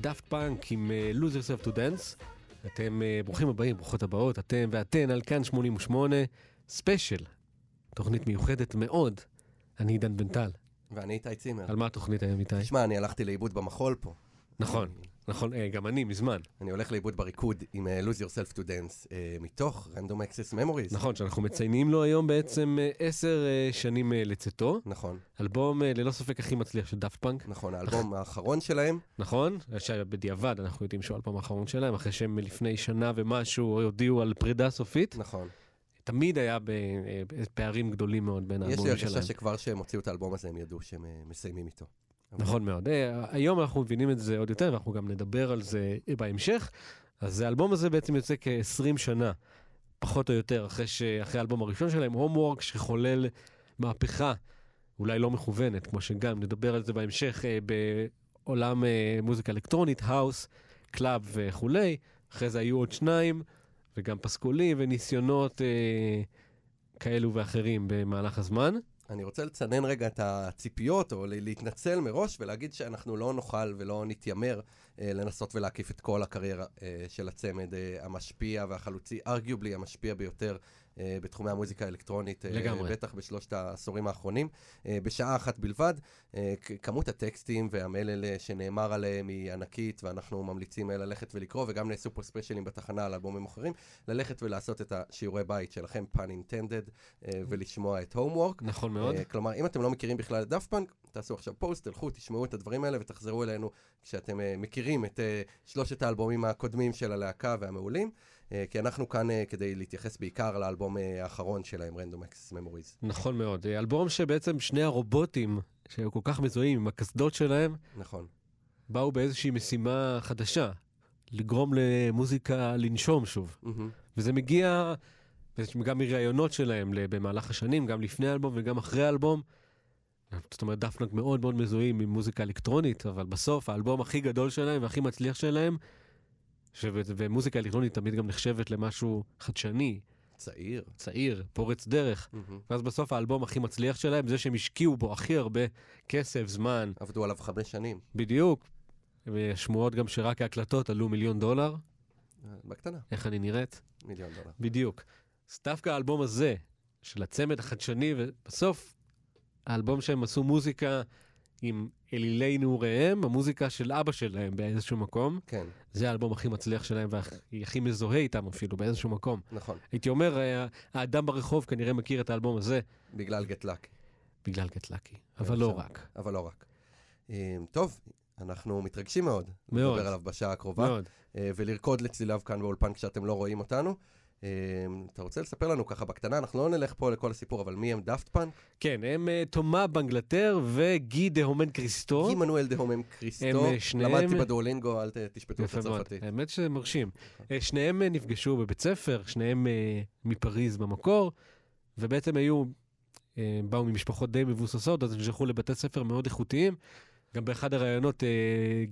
דאפט פאנק עם אה, Lose Yourself to Dance. אתם אה, ברוכים הבאים, ברוכות הבאות, אתם ואתן על כאן 88, special, תוכנית מיוחדת מאוד. אני עידן בן טל. ואני איתי צימר. על מה התוכנית היום, איתי? תשמע, אני הלכתי לאיבוד במחול פה. נכון, נכון, אה, גם אני, מזמן. אני הולך לאיבוד בריקוד עם אה, Lose Yourself to Dance אה, מתוך Random Access Memories. נכון, שאנחנו מציינים לו היום בעצם עשר שנים לצאתו. נכון, אלבום ללא ספק הכי מצליח של דאפט פאנק, נכון, האלבום האחרון שלהם, נכון? שבדיעבד אנחנו יודעים שהוא האלבום האחרון שלהם, אחרי שהם לפני שנה ומשהו הודיעו על פרידה סופית. נכון. תמיד היה בפערים גדולים מאוד בין יש לי האלבומים הרגשה שלהם. שכבר כשהם הוציאו את האלבום הזה, הם ידעו שהם מסיימים איתו. נכון מאוד. אה, היום אנחנו מבינים את זה עוד יותר, ואנחנו גם נדבר על זה בהמשך. אז האלבום הזה בעצם יוצא כ-20 שנה, פחות או יותר, אחרי, האלבום הראשון שלהם, Homework, שחולל מהפכה, אולי לא מכוונת, כמו שגם נדבר על זה בהמשך, אה, בעולם אה, מוזיקה אלקטרונית, האוס, club וכולי. אחרי זה היו עוד שניים, וגם פסקולים וניסיונות אה, כאלו ואחרים במהלך הזמן. אני רוצה לצנן רגע את הציפיות, או להתנצל מראש ולהגיד שאנחנו לא נוכל ולא נתיימר אה, לנסות ולהקיף את כל הקריירה אה, של הצמד אה, המשפיע והחלוצי, ארגיובלי המשפיע ביותר בתחומי המוזיקה האלקטרונית, אה, לגמרי. בטח בשלושת העשורים האחרונים. אה, בשעה אחת בלבד, אה, כמות הטקסטים והמלל אה, שנאמר עליהם היא ענקית, ואנחנו ממליצים אה, ללכת ולקרוא, וגם נעשו פה ספיישלים בתחנה על אלבומים אחרים, ללכת ולעשות את השיעורי בית שלכם, intended, אה, ולשמוע את homework. נכון מאוד. כלומר, אם אתם לא מכירים בכלל את דאפט פאנק, תעשו עכשיו פוסט, תלכו, תשמעו את הדברים האלה ותחזרו אלינו כשאתם מכירים את שלושת האלבומים הקודמים של הלהקה והמעולים, כי אנחנו כאן uh, כדי להתייחס בעיקר לאלבום uh, האחרון שלהם, Random Access Memories. נכון מאוד. אה, אלבום שבעצם שני הרובוטים, שהיו כל כך מזוהים עם הקסדות שלהם, נכון. באו באיזושהי משימה חדשה, לגרום למוזיקה לנשום שוב. מהמם. וזה מגיע גם מראיונות שלהם במהלך השנים, גם לפני האלבום וגם אחרי האלבום. זאת אומרת, דפנק מאוד מאוד מזוהים עם מוזיקה אלקטרונית, אבל בסוף האלבום הכי גדול שלהם והכי מצליח שלהם, ומוזיקה אלקטרונית תמיד גם נחשבת למשהו חדשני, צעיר. צעיר, פורץ דרך. מהמם. ואז בסוף האלבום הכי מצליח שלהם, זה שהם השקיעו בו הכי הרבה כסף, זמן, עבדו עליו חמש שנים, בדיוק. ושמועות גם שרק ההקלטות עלו מיליון דולר, uh, בקטנה, איך אני נראית? מיליון דולר. בדיוק. אז דווקא האלבום הזה, של הצמד החדשני, ובסוף, האלבום שהם עשו מוזיקה עם אלילי נעוריהם, המוזיקה של אבא שלהם באיזשהו מקום, כן, זה האלבום הכי מצליח שלהם והכי מזוהה איתם אפילו באיזשהו מקום. נכון, הייתי אומר, אה, האדם ברחוב כנראה מכיר את האלבום הזה בגלל Lucky. בגלל Get Lucky, אבל לא רק. אבל לא רק. Um, טוב, אנחנו מתרגשים מאוד. מאוד. לדבר עליו בשעה הקרובה. מאוד. אה, ולרקוד לצליליו כאן באולפן כשאתם לא רואים אותנו. אה, אתה רוצה לספר לנו ככה בקטנה, אנחנו לא נלך פה לכל הסיפור, אבל מי הם דאפט פאנק? כן, הם אה, תומה בנגלטר וגי דה הומם קריסטו. עמנואל דה הומם קריסטו, הם, אה, שניהם- למדתי בדואלינגו, אל תשפטו את הצרפתית. האמת שזה מרשים. אה, שניהם נפגשו בבית ספר, שניהם מפריז במקור, ובעצם היו, באו ממשפחות די מבוססות, אז נשלחו לבתי ספר מאוד איכותיים. גם באחד הראיונות,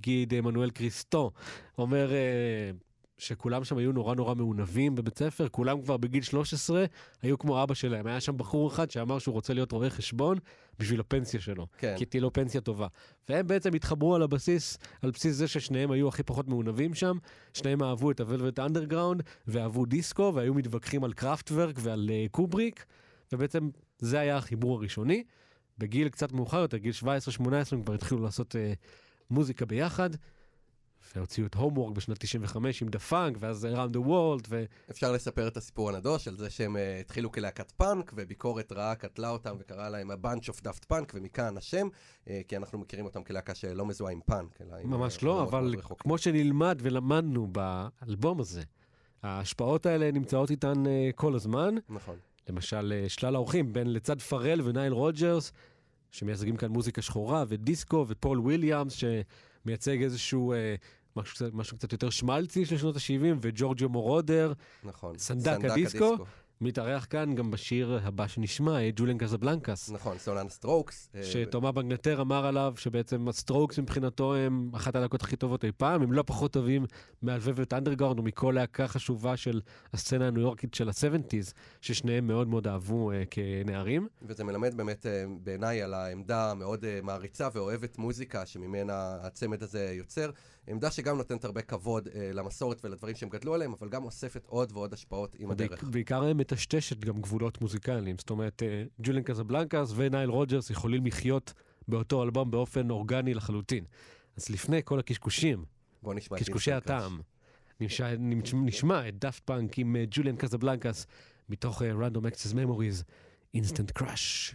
גיד עמנואל קריסטו אומר שכולם שם היו נורא נורא מעונבים בבית ספר, כולם כבר בגיל 13 היו כמו אבא שלהם. היה שם בחור אחד שאמר שהוא רוצה להיות רואה חשבון בשביל הפנסיה שלו. כן, כי תהיה לו פנסיה טובה. והם בעצם התחברו על הבסיס, על בסיס זה ששניהם היו הכי פחות מעונבים שם, שניהם אהבו את הוולווט אנדרגראונד, ואהבו דיסקו, והיו מתווכחים על קראפטוורק ועל uh, קובריק, ובעצם זה היה החיבור הראשוני. בגיל קצת מאוחר יותר, גיל 17-18, הם כבר התחילו לעשות uh, מוזיקה ביחד, והוציאו את Homework בשנת 95 עם Da Funk, ואז Around the World, ו... אפשר לספר את הסיפור הנדוש על זה שהם אה, התחילו כלהקת פאנק, וביקורת רעה קטלה אותם וקראה להם ה-bunch of daft punk, ומכאן השם, אה, כי אנחנו מכירים אותם כלהקה שלא מזוהה עם פאנק, אלא עם... ממש אה, לא, אבל. כמו שנלמד ולמדנו באלבום הזה, ההשפעות האלה נמצאות איתן uh, כל הזמן. נכון. למשל, אה, שלל האורחים, בין לצד פארל ונייל רוג'רס, שמייצגים כאן מוזיקה שחורה, ודיסקו, ופול וויליאמס, שמייצג איזשהו אה, משהו משהו קצת יותר שמלצי של שנות ה-70, וג'ורג'ו מורודר, נכון, סנדק, סנדק הדיסקו, הדיסקו, מתארח כאן גם בשיר הבא שנשמע, אה, ג'וליאן קזבלנקס. נכון, סולן סטרוקס. אה, שתומה בנגלטר אמר עליו שבעצם הסטרוקס מבחינתו הם אחת הלהקות הכי טובות אי פעם, הם לא פחות טובים מהוולווט אנדרגראונד ומכל להקה חשובה של הסצנה הניו יורקית של ה-70's, ששניהם מאוד מאוד אהבו אה, כנערים. וזה מלמד באמת אה, בעיניי על העמדה המאוד אה, מעריצה ואוהבת מוזיקה שממנה הצמד הזה יוצר. עמדה שגם נותנת הרבה כבוד אה, למסורת ולדברים שהם גדלו עליהם, אבל גם אוספת עוד ועוד השפעות עם הדרך. בעיקר מטשטשת גם גבולות מוזיקליים, זאת אומרת, אה, ג'וליאן קזבלנקס ונייל רוג'רס יכולים לחיות באותו אלבום באופן אורגני לחלוטין. אז לפני כל הקשקושים, קשקושי הטעם, נשמע, נשמע את דאפט פאנק עם אה, ג'וליאן קזבלנקס מתוך אה, Random Access Memories, Instant Crush.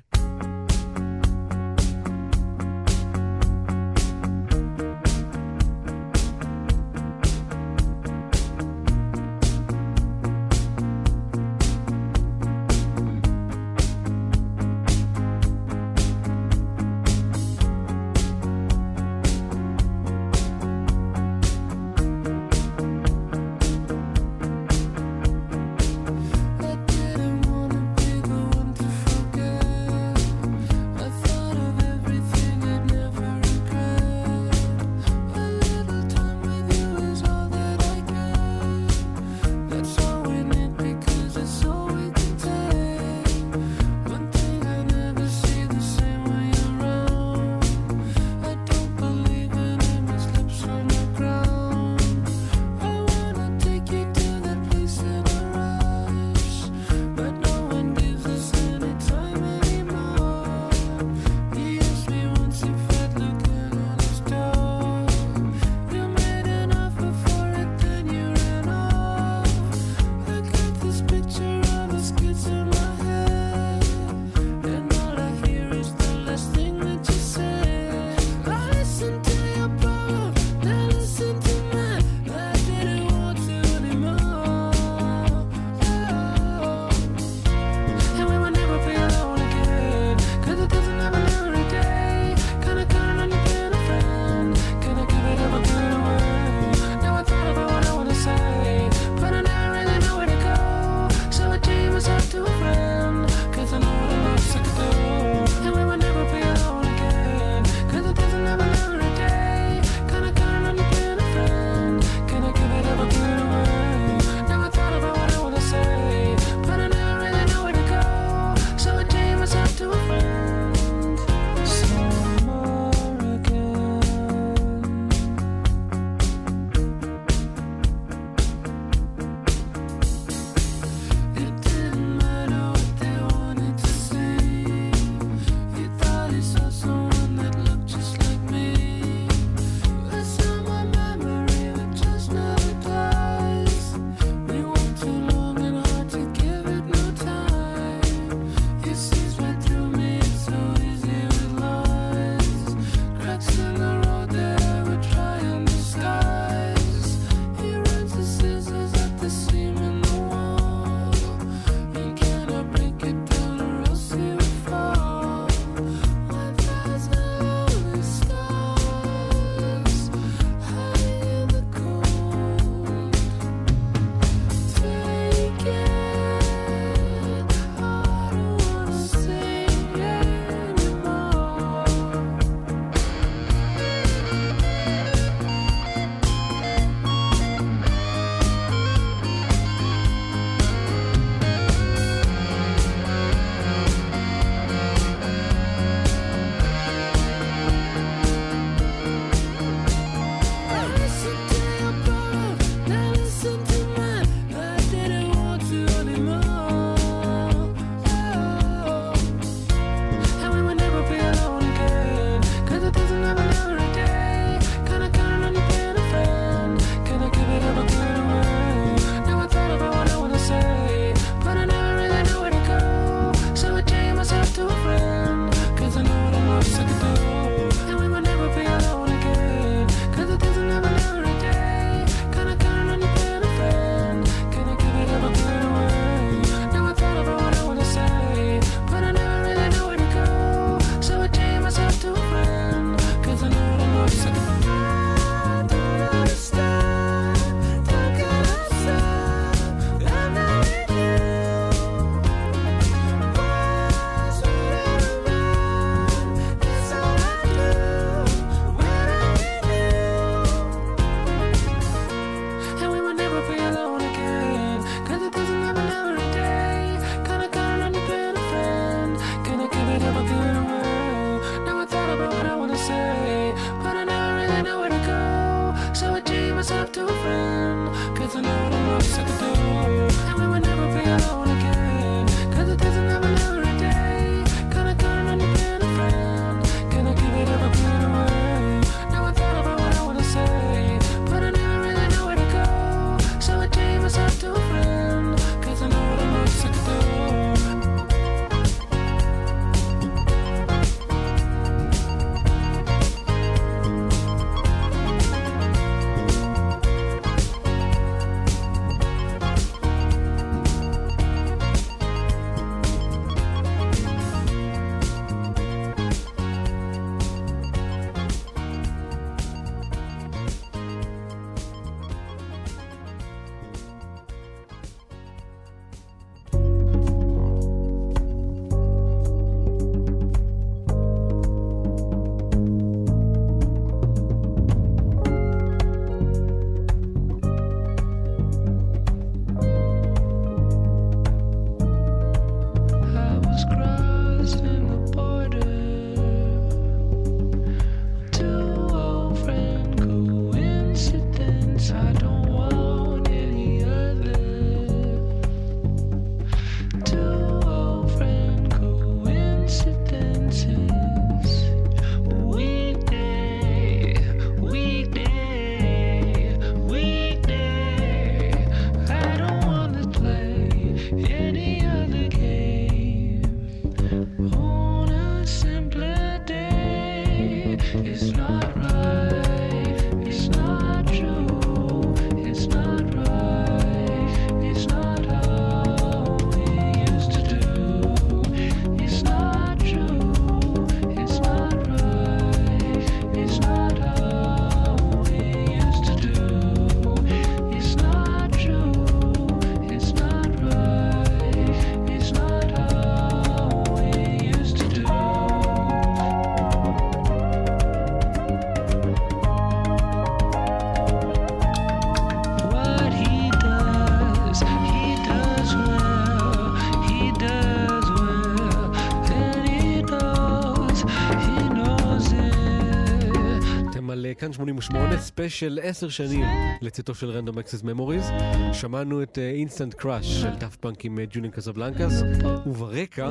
כאן 88, ספיישל 10 שנים לצאתו של Random Access Memories. שמענו את Instant Crush של דאפט פאנק עם אה, ג'וליאן קזבלנקס, וברקע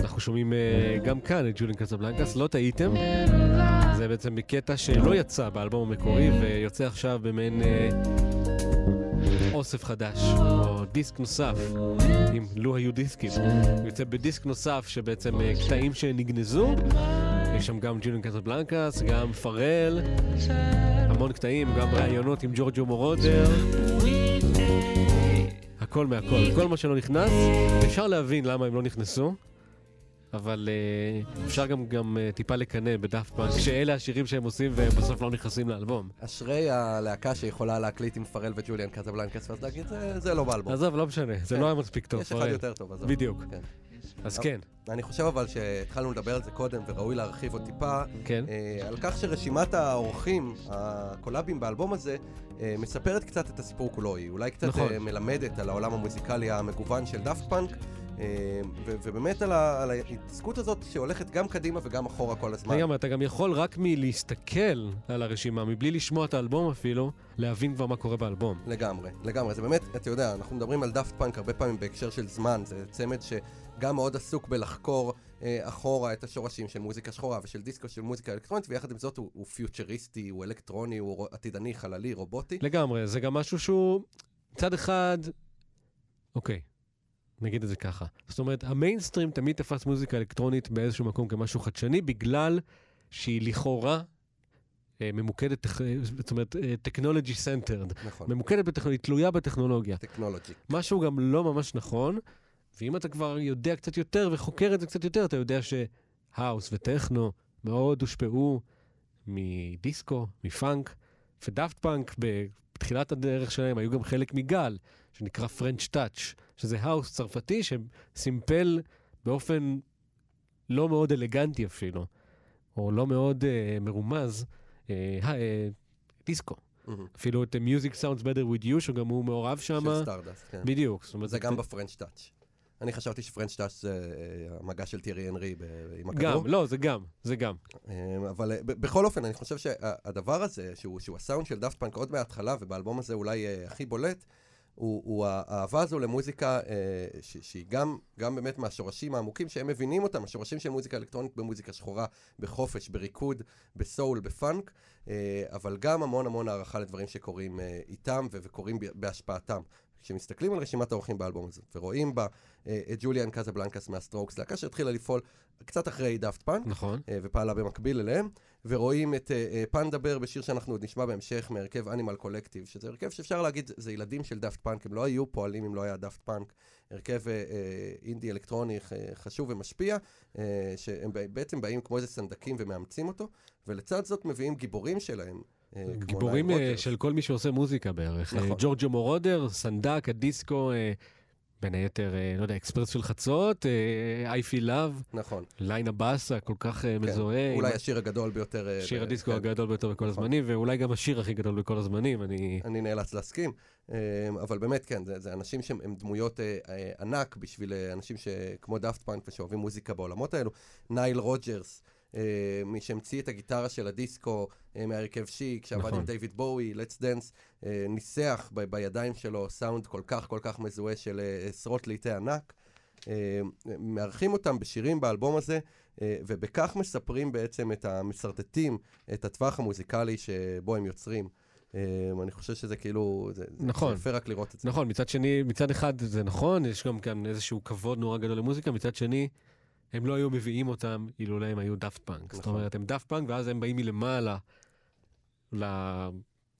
אנחנו שומעים אה, גם כאן את ג'וליאן קזבלנקס, לא טעיתם. זה בעצם מקטע שלא יצא באלבום המקורי ויוצא עכשיו במעין אה, אוסף חדש, או דיסק נוסף, אם לו היו דיסקים. יוצא בדיסק נוסף שבעצם אה, קטעים שנגנזו. יש שם גם ג'וליאן קזבלנקס, גם פרל, המון קטעים, גם ראיונות עם ג'ורג'ו מורודר. הכל מהכל, כל מה שלא נכנס, אפשר להבין למה הם לא נכנסו. אבל uh, אפשר גם, גם uh, טיפה לקנא בדאפט פאנק, שאלה השירים שהם עושים והם בסוף לא נכנסים לאלבום. אשרי הלהקה שיכולה להקליט עם פרל וג'וליאן קזבלנקס, ואז להגיד, "זה- זה לא באלבום. עזוב, לא משנה, זה כן. לא היה מספיק טוב. יש אחד פרל. יותר טוב, עזוב. בדיוק. כן. אז כן, אני חושב אבל שהתחלנו לדבר על זה קודם, וראוי להרחיב עוד טיפה, כן. אה, על כך שרשימת האורחים, ה collabs באלבום הזה, אה, מספרת קצת את הסיפור כולו. היא אולי קצת נכון. אה, מלמדת על העולם המוזיקלי המגוון של דאפט פאנק, ו- ובאמת על ה- על ההתעסקות הזאת שהולכת גם קדימה וגם אחורה כל הזמן. לגמרי, אתה גם יכול רק מלהסתכל על הרשימה, מבלי לשמוע את האלבום אפילו, להבין כבר מה קורה באלבום. לגמרי, לגמרי. זה באמת, אתה יודע, אנחנו מדברים על דאפט פאנק הרבה פעמים בהקשר של זמן, זה צמד שגם מאוד עסוק בלחקור אה, אחורה את השורשים של מוזיקה שחורה ושל דיסקו של מוזיקה אלקטרונית, ויחד עם זאת הוא, הוא פוטוריסטי, הוא אלקטרוני, הוא עתידני, חללי, רובוטי. לגמרי, זה גם משהו שהוא מצד אחד, אוקיי, נגיד את זה ככה. זאת אומרת, המיינסטרים תמיד תפס מוזיקה אלקטרונית באיזשהו מקום כמשהו חדשני, בגלל שהיא לכאורה אה, ממוקדת, אה, זאת אומרת, טכנולוגי centered. נכון, ממוקדת בטכנולוגיה, היא תלויה בטכנולוגיה. טכנולוגי. מה שהוא גם לא ממש נכון, ואם אתה כבר יודע קצת יותר וחוקר את זה קצת יותר, אתה יודע שהאוס וטכנו מאוד הושפעו מדיסקו, מפאנק, ודאפט פאנק בתחילת הדרך שלהם היו גם חלק מגל, שנקרא French touch, שזה האוס צרפתי שסימפל באופן לא מאוד אלגנטי אפילו, או לא מאוד אה, מרומז, אה, אה, דיסקו. מהמם. אפילו את Music Sounds Better With You, שגם הוא מעורב שם. של סטארדאסט, כן. בדיוק. זאת אומרת, זה גם ב French touch. אני חשבתי ש French touch זה אה, המגע של טירי הנרי ב- עם הכדור. גם, לא, זה גם, זה גם. אה, אבל אה, בכל אופן, אני חושב שהדבר הזה, שהוא, שהוא הסאונד של דאפט פאנק עוד מההתחלה, ובאלבום הזה אולי אה, הכי בולט, הוא, הוא האהבה הזו למוזיקה אה, ש, שהיא גם, גם באמת מהשורשים העמוקים שהם מבינים אותם, השורשים של מוזיקה אלקטרונית במוזיקה שחורה, בחופש, בריקוד, בסול, בפאנק, אה, אבל גם המון המון הערכה לדברים שקורים אה, איתם ו- וקורים בהשפעתם. כשמסתכלים על רשימת האורחים באלבום הזה, ורואים בה אה, את ג'וליאן קזבלנקס מהסטרוקס, להקה שהתחילה לפעול קצת אחרי דאפט פאנק, נכון. אה, ופעלה במקביל אליהם, ורואים את אה, אה, פנדה בר בשיר שאנחנו עוד נשמע בהמשך מהרכב אנימל קולקטיב, שזה הרכב שאפשר להגיד, זה ילדים של דאפט פאנק, הם לא היו פועלים אם לא היה דאפט פאנק, הרכב אה, אה, אינדי אלקטרוני אה, חשוב ומשפיע, אה, שהם בעצם באים כמו איזה סנדקים ומאמצים אותו, ולצד זאת מביאים גיבורים שלהם. אה, גיבורים אה. של כל מי שעושה מוזיקה בערך. נכון. אה, ג'ורג'ו מורודר, סנדק, הדיסקו, בין היתר, לא יודע, אקספרס של חצות, I Feel Love, נכון, ליין הבאס ה, כל כך כן. מזוהה. אולי עם השיר הגדול ביותר. שיר ב- הדיסקו כן. הגדול ביותר בכל נכון. הזמנים, ואולי גם השיר הכי גדול בכל הזמנים. אני... אני נאלץ להסכים, אבל באמת כן, זה, זה אנשים שהם הם דמויות ענק בשביל אנשים שכמו דאפט פאנק ושאוהבים מוזיקה בעולמות האלו. נייל רוג'רס, מי שהמציא את הגיטרה של הדיסקו אה, מהרכב שיק, שעבד נכון. עם דיוויד בואי, Let's Dance, אה, ניסח ב- בידיים שלו סאונד כל כך כל כך מזוהה של אה, עשרות לעיתי ענק. אה, מארחים אותם בשירים באלבום הזה, אה, ובכך מספרים בעצם את משרטטים, את הטווח המוזיקלי שבו הם יוצרים. אה, אני חושב שזה כאילו, זה, זה- נכון. זה יפה רק לראות את זה. נכון, מצד שני, מצד אחד זה נכון, יש גם כאן איזשהו כבוד נורא גדול למוזיקה, מצד שני, הם לא היו מביאים אותם אילולא הם היו דאפט פאנק. זאת נכון. אומרת, הם דאפט פאנק, ואז הם באים מלמעלה ל...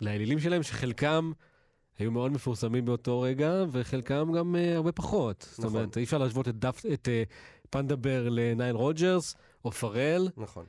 לאלילים שלהם, שחלקם היו מאוד מפורסמים באותו רגע, וחלקם גם אה, הרבה פחות. זאת נכון. אומרת, אי אפשר להשוות את, דאפט, את אה, פנדה בר לנייל רוג'רס, או פארל. נכון.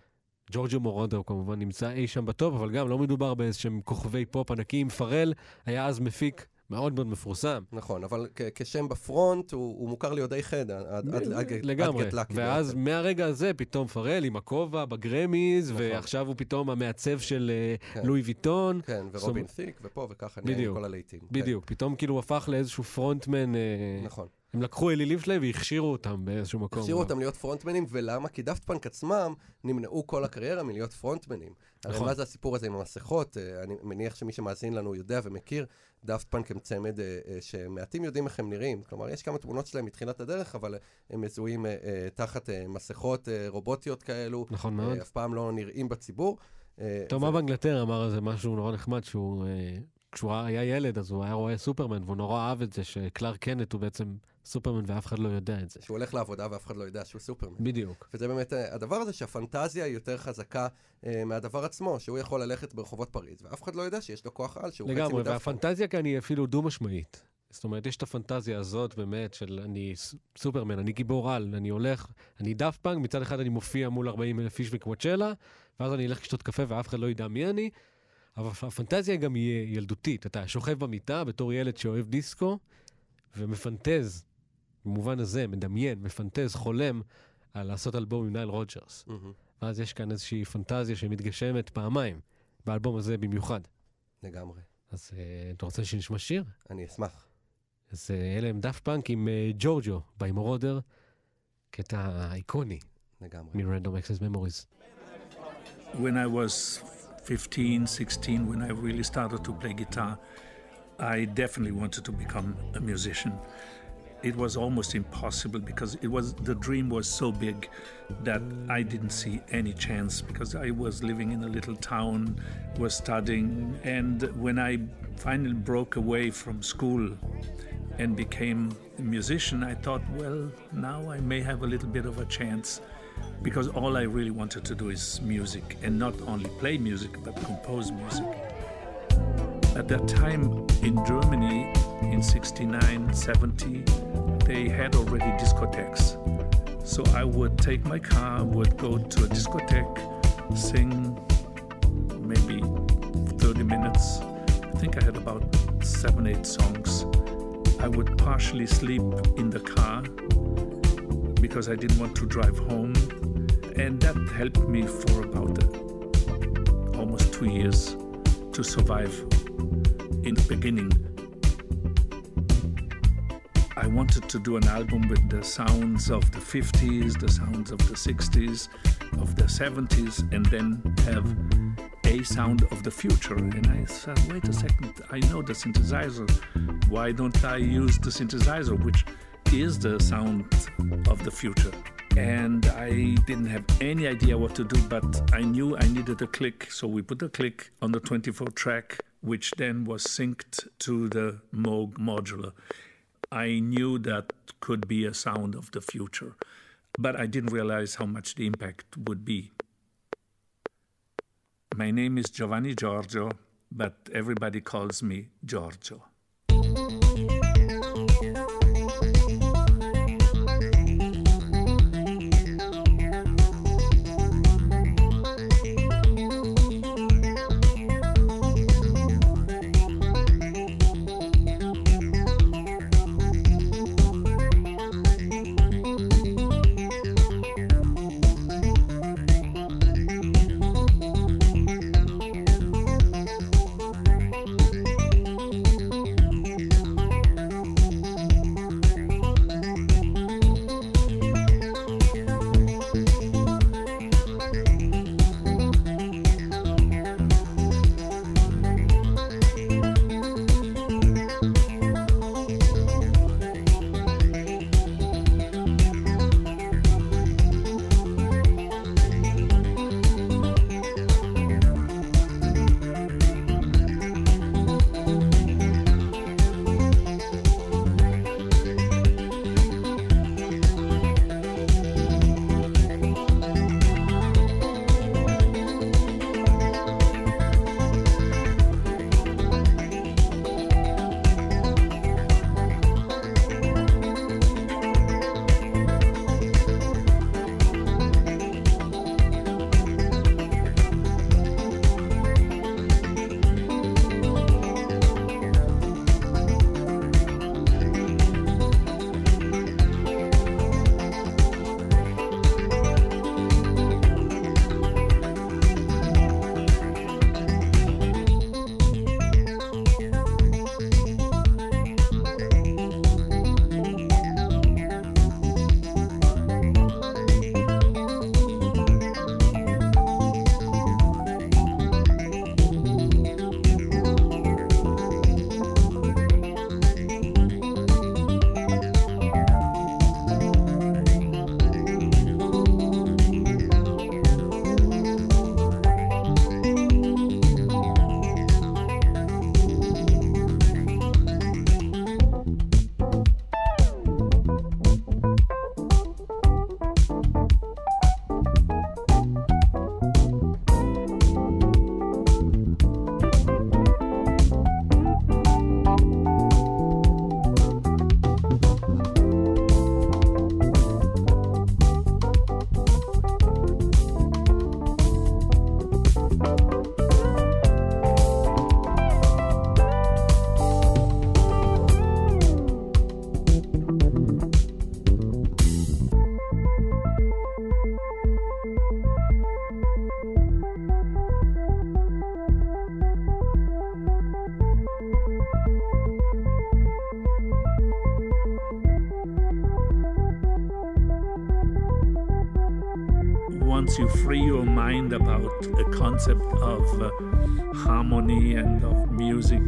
ג'ורג'ו מורודר כמובן נמצא אי שם בטופ, אבל גם לא מדובר באיזשהם כוכבי פופ ענקיים. פארל היה אז מפיק מאוד מאוד מפורסם. נכון, אבל כ- כשם ב front הוא, הוא מוכר לי עוד די חד, עד- עד- עד- עד לגמרי. Get Lucky ואז בעצם. מהרגע הזה פתאום פארל עם הכובע בגרמיז, נכון. ועכשיו הוא פתאום המעצב של אה, כן. לואי ויטון. כן, ורובין אומרת- סיק, ופה וככה נהיה עם בדיוק. כל הלהיטים. כן, בדיוק, פתאום כאילו הוא הפך לאיזשהו frontman. אה, נכון. הם לקחו אלילים שלהם והכשירו אותם באיזשהו מקום. הכשירו. אותם להיות פרונטמנים, ולמה? כי דאפט פאנק עצמם נמנעו כל הקריירה מלהיות פרונטמנים. הרי נכון. מה זה הסיפור הזה עם המסכות? אה, אני מניח שמי שמאזין לנו יודע ומכיר, דאפט פאנק הם צמד אה, אה, שמעטים יודעים איך הם נראים. כלומר, יש כמה תמונות שלהם מתחילת הדרך, אבל הם מזוהים אה, אה, תחת אה, מסכות אה, רובוטיות כאלו, נכון מאוד. אה, אף פעם לא נראים בציבור. אה, תומא בנגלטר אמר על זה משהו נורא נחמד, שהוא, אה, כשהוא היה ילד אז הוא היה רואה סופרמן, והוא נורא אהב את זה שקלארק קנט הוא בעצם סופרמן ואף אחד לא יודע את זה. שהוא הולך לעבודה ואף אחד לא יודע שהוא סופרמן. בדיוק. וזה באמת אה, הדבר הזה שהפנטזיה היא יותר חזקה אה, מהדבר עצמו, שהוא יכול ללכת ברחובות פריז, ואף אחד לא יודע שיש לו כוח על, שהוא חצי לגמרי, מדאפט פאנק. והפנטזיה כאן היא אפילו דו-משמעית. זאת אומרת, יש את הפנטזיה הזאת באמת של אני סופרמן, אני גיבור על, אני הולך, אני דאפט פאנק, מצד אחד אני מופיע מול 40 אלף איש בקוואצ'לה, ואז אני אלך לשתות קפה ואף אחד לא ידע מי אני, אבל הפנטזיה גם היא ילדותית. אתה שוכב במיטה בתור ילד שאוהב דיסקו, ומפנטז, במובן הזה, מדמיין, מפנטז, חולם, על לעשות אלבום עם נייל רוג'רס. מהמם, ואז יש כאן איזושהי פנטזיה שמתגשמת פעמיים, באלבום הזה במיוחד. לגמרי. אז אה, אתה רוצה שנשמע שיר? אני אשמח. אז אה, אלה הם דאפט פאנק עם אה, ג'ורג'ו, ביי מורודר, קטע איקוני לגמרי. מ-Random Access Memories. When I was 15, 16, when I really started to play guitar, I definitely wanted to become a musician. It was almost impossible because it was the dream was so big that I didn't see any chance because I was living in a little town, was studying, and when I finally broke away from school and became a musician, I thought, well, now I may have a little bit of a chance because all I really wanted to do is music and not only play music but compose music. At that time in Germany in 69, 70, they had already discotheques. So I would take my car, would go to a discotheque, sing maybe 30 minutes. I think I had about seven, eight songs. I would partially sleep in the car because I didn't want to drive home. And that helped me for about almost two years to survive in the beginning. I wanted to do an album with the sounds of the 50s, the sounds of the 60s, of the 70s, and then have a sound of the future. And I said, wait a second, I know the synthesizer. Why don't I use the synthesizer, which is the sound of the future? And I didn't have any idea what to do, but I knew I needed a click. So we put a click on the 24 track, which then was synced to the Moog modular. I knew that could be a sound of the future, but I didn't realize how much the impact would be. My name is Giovanni Giorgio, but everybody calls me Giorgio.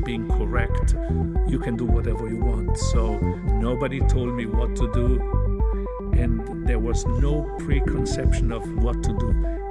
Being correct, you can do whatever you want. So nobody told me what to do, and there was no preconception of what to do.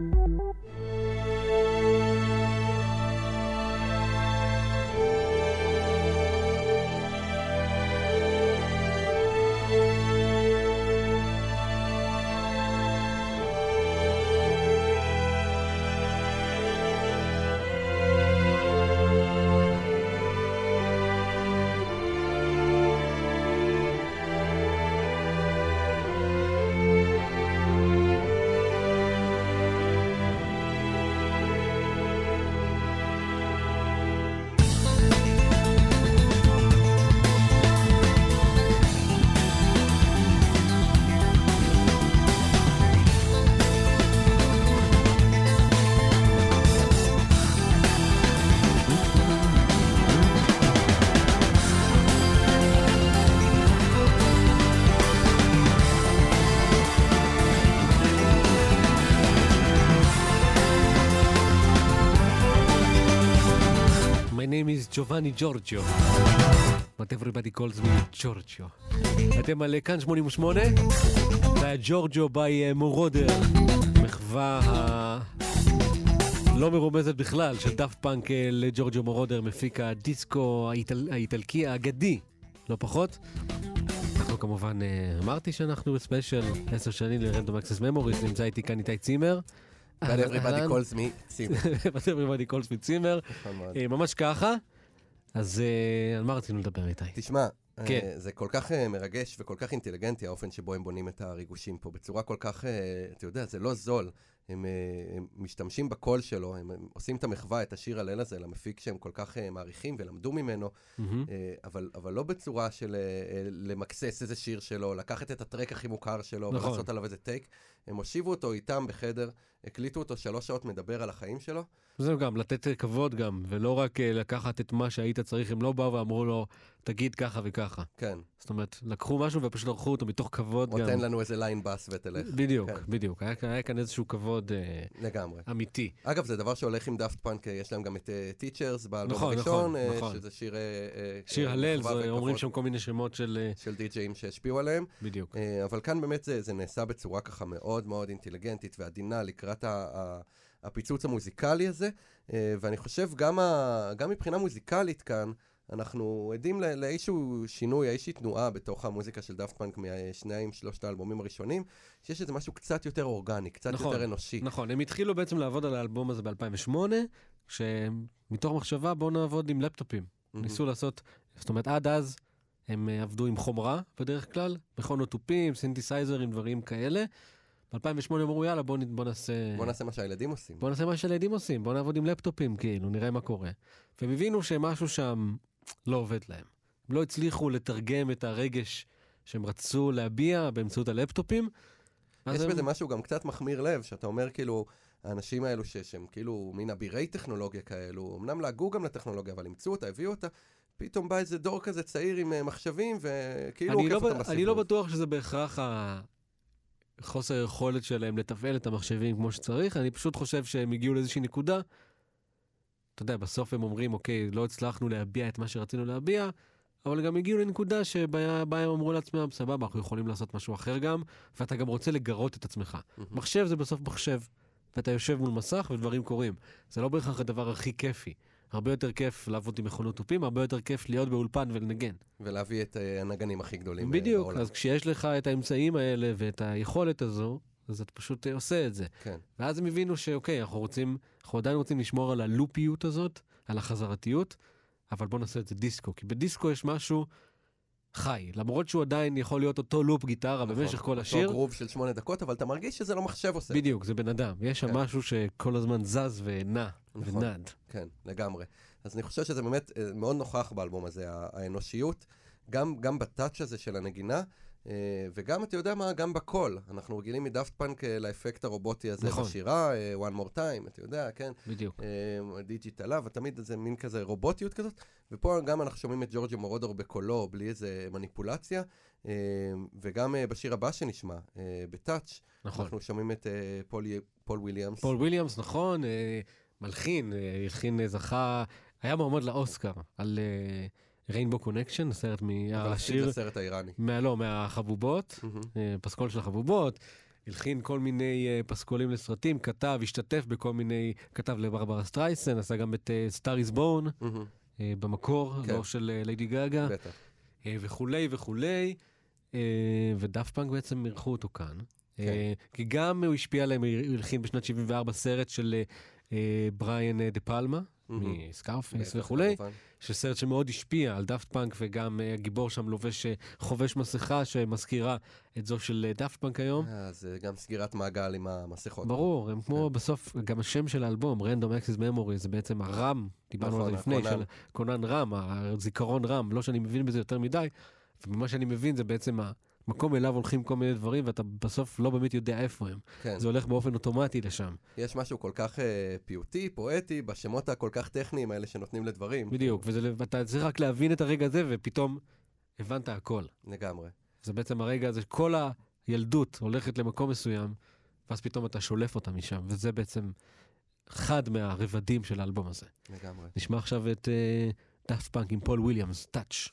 Giovanni Giorgio, but everybody calls me Giorgio. אתם על כאן 88, זה היה ג'ורג'ו ביי מורודר, מחווה הלא מרומזת בכלל של דאפט פאנק אה, לג'ורג'ו מורודר, מפיק הדיסקו האיטל... האיטלקי האגדי, לא פחות. אנחנו כמובן, אה, אמרתי שאנחנו בספיישל 10 שנים ל Random Access Memories, נמצא איתי כאן איתי צימר. But everybody calls me צימר. But everybody calls me צימר. נכון. אה, ממש ככה. אז אה, על מה רצינו לדבר איתי? תשמע, כן. אה, זה כל כך אה, מרגש וכל כך אינטליגנטי האופן שבו הם בונים את הריגושים פה, בצורה כל כך, אתה יודע, זה לא זול. הם, הם משתמשים בקול שלו, הם, הם עושים את המחווה, את השיר הליל הזה, למפיק שהם כל כך מעריכים ולמדו ממנו. אה, אבל, אבל לא בצורה של למקסס איזה שיר שלו, לקחת את הטרק הכי מוכר שלו נכון. ולעשות עליו איזה טייק. הם הושיבו אותו איתם בחדר, הקליטו אותו שלוש שעות מדבר על החיים שלו. זהו גם, לתת אה, כבוד גם, ולא רק אה, לקחת את מה שהיית צריך, הם לא באו ואמרו לו, תגיד ככה וככה. כן, זאת אומרת, לקחו משהו ופשוט ערכו אותו מתוך כבוד גם. נותן לנו איזה ליין בס ותלך. בדיוק, כן. בדיוק. היה, היה כאן איזשהו כבוד אה, לגמרי. אמיתי. אגב, זה דבר שהולך עם דאפט פאנק, יש להם גם את טיצ'רס באלבום נכון, הראשון, נכון, אה, נכון. שזה שיר... אה, אה, שיר אה, הלל, זה- אומרים שם כל מיני שמות של... אה, של די-ג'אים שהשפיעו עליהם, בדיוק. אה, אבל כאן באמת זה, זה נעשה בצורה ככה מאוד מאוד אינטליגנטית ועדינה לקראת ה, ה, הפיצוץ המוזיקלי הזה, אה, ואני חושב גם, ה, גם מבחינה מוזיקלית כאן, אנחנו עדים ל- לאיזשהו שינוי, איזושהי תנועה בתוך המוזיקה של דאפט פאנק מהשניים, שלושת האלבומים הראשונים, שיש איזה משהו קצת יותר אורגני, קצת נכון, יותר אנושי. נכון, הם התחילו בעצם לעבוד על האלבום הזה ב-2008, שמתוך מחשבה בואו נעבוד עם לפטופים. מהמם. ניסו לעשות, זאת אומרת, עד אז הם אה, עבדו עם חומרה בדרך כלל, מכונות תופים, סינתסייזרים, דברים כאלה. ב-2008 אמרו, יאללה, בואו בוא נעשה... בוא נעשה מה שהילדים עושים. בוא נעשה מה שהילדים עושים, בוא נעבוד עם לפטופים, כאילו, נראה מה קורה. והם הבינו שמשהו שם לא עובד להם. הם לא הצליחו לתרגם את הרגש שהם רצו להביע באמצעות הלפטופים. יש הם- בזה משהו גם קצת מחמיר לב, שאתה אומר כאילו, האנשים האלו ש- שהם כאילו מין אבירי טכנולוגיה כאלו, אמנם לעגו גם לטכנולוגיה, אבל אימצו אותה, הביאו אותה, פתאום בא איזה דור כזה צעיר עם אה, מחשבים, וכאילו עוקף לא, אותם ב- בסיבוב. אני לא בטוח שזה בהכרח החוסר היכולת שלהם לתפעל את המחשבים כמו שצריך, אני פשוט חושב שהם הגיעו לאיזושהי נקודה. אתה יודע, בסוף הם אומרים, אוקיי, לא הצלחנו להביע את מה שרצינו להביע, אבל גם הגיעו לנקודה שבה בה הם אמרו לעצמם, סבבה, אנחנו יכולים לעשות משהו אחר גם, ואתה גם רוצה לגרות את עצמך. מהמם. מחשב זה בסוף מחשב, ואתה יושב מול מסך ודברים קורים. זה לא בהכרח הדבר הכי כיפי. הרבה יותר כיף לעבוד עם מכונות תופים, הרבה יותר כיף להיות באולפן ולנגן. ולהביא את אה, הנגנים הכי גדולים אה, בדיוק, בעולם. אז כשיש לך את האמצעים האלה ואת היכולת הזו, אז אתה פשוט אה, עושה את זה. כן. ואז הם הבינו שאוקיי, אנחנו רוצים, אנחנו עדיין רוצים לשמור על הלופיות הזאת, על החזרתיות, אבל בוא נעשה את זה דיסקו, כי בדיסקו יש משהו חי, למרות שהוא עדיין יכול להיות אותו לופ גיטרה נכון. במשך כל אותו השיר. גרוב של שמונה דקות, אבל אתה מרגיש שזה לא מחשב עושה. בדיוק, זה בן אדם. יש שם כן. משהו שכל הזמן זז ונע נכון. ונד. כן, לגמרי. אז אני חושב שזה באמת אה, מאוד נוכח באלבום הזה, האנושיות, גם, גם בטאץ' הזה של הנגינה, אה, וגם, אתה יודע מה, גם בקול. אנחנו רגילים מדאפט פאנק אה, לאפקט הרובוטי הזה נכון. בשירה, one more time, אתה יודע, כן? בדיוק. Digital Love, ותמיד איזה מין כזה רובוטיות כזאת. ופה גם אנחנו שומעים את ג'ורג'ו מורודר בקולו, בלי איזה מניפולציה. וגם בשיר הבא שנשמע, ב Touch, נכון. אנחנו שומעים את פול פול וויליאמס. פול וויליאמס, נכון, מלחין, אה, הלחין, אה, זכה, היה מועמד לאוסקר על Rainbow Connection, השיר מהסרט, לסרט האיראני. מה, לא, מהחבובות. אה, פסקול של החבובות, הלחין כל מיני אה, פסקולים לסרטים, כתב, השתתף בכל מיני, כתב לברברה סטרייסנד, עשה גם את Star Is Born. במקור, כן. לא של אה, ליידי. אה, וכולי וכולי, אה, ודאפט פאנק בעצם אירחו אותו כאן. כן. אה, כי גם הוא השפיע עליהם, הוא הלחין בשנת 74 סרט של אה, אה, בריאן אה, דה פלמה. מ Scarface וכולי. שסרט שמאוד השפיע על דאפט פאנק, וגם אה, הגיבור שם לובש, אה, חובש מסכה שמזכירה את זו של אה, דאפט פאנק היום. אה, זה גם סגירת מעגל עם המסכות. ברור, הם כמו כן. בסוף, גם השם של האלבום, Random Access Memory, זה בעצם הרם, דיברנו על נכון, זה לפני, כונן רם, הזיכרון רם, לא שאני מבין בזה יותר מדי, וממה שאני מבין זה בעצם המקום אליו הולכים כל מיני דברים, ואתה בסוף לא באמת יודע איפה הם. כן. זה הולך באופן אוטומטי לשם. יש משהו כל כך אה, פיוטי, פואטי, בשמות הכל כך טכניים האלה שנותנים לדברים. בדיוק, ואתה צריך רק להבין את הרגע הזה, ופתאום הבנת הכל. לגמרי. זה בעצם הרגע הזה, כל הילדות הולכת למקום מסוים, ואז פתאום אתה שולף אותה משם, וזה בעצם אחד מהרבדים של האלבום הזה. לגמרי. נשמע עכשיו את דאפט פאנק עם פול וויליאמס, Touch.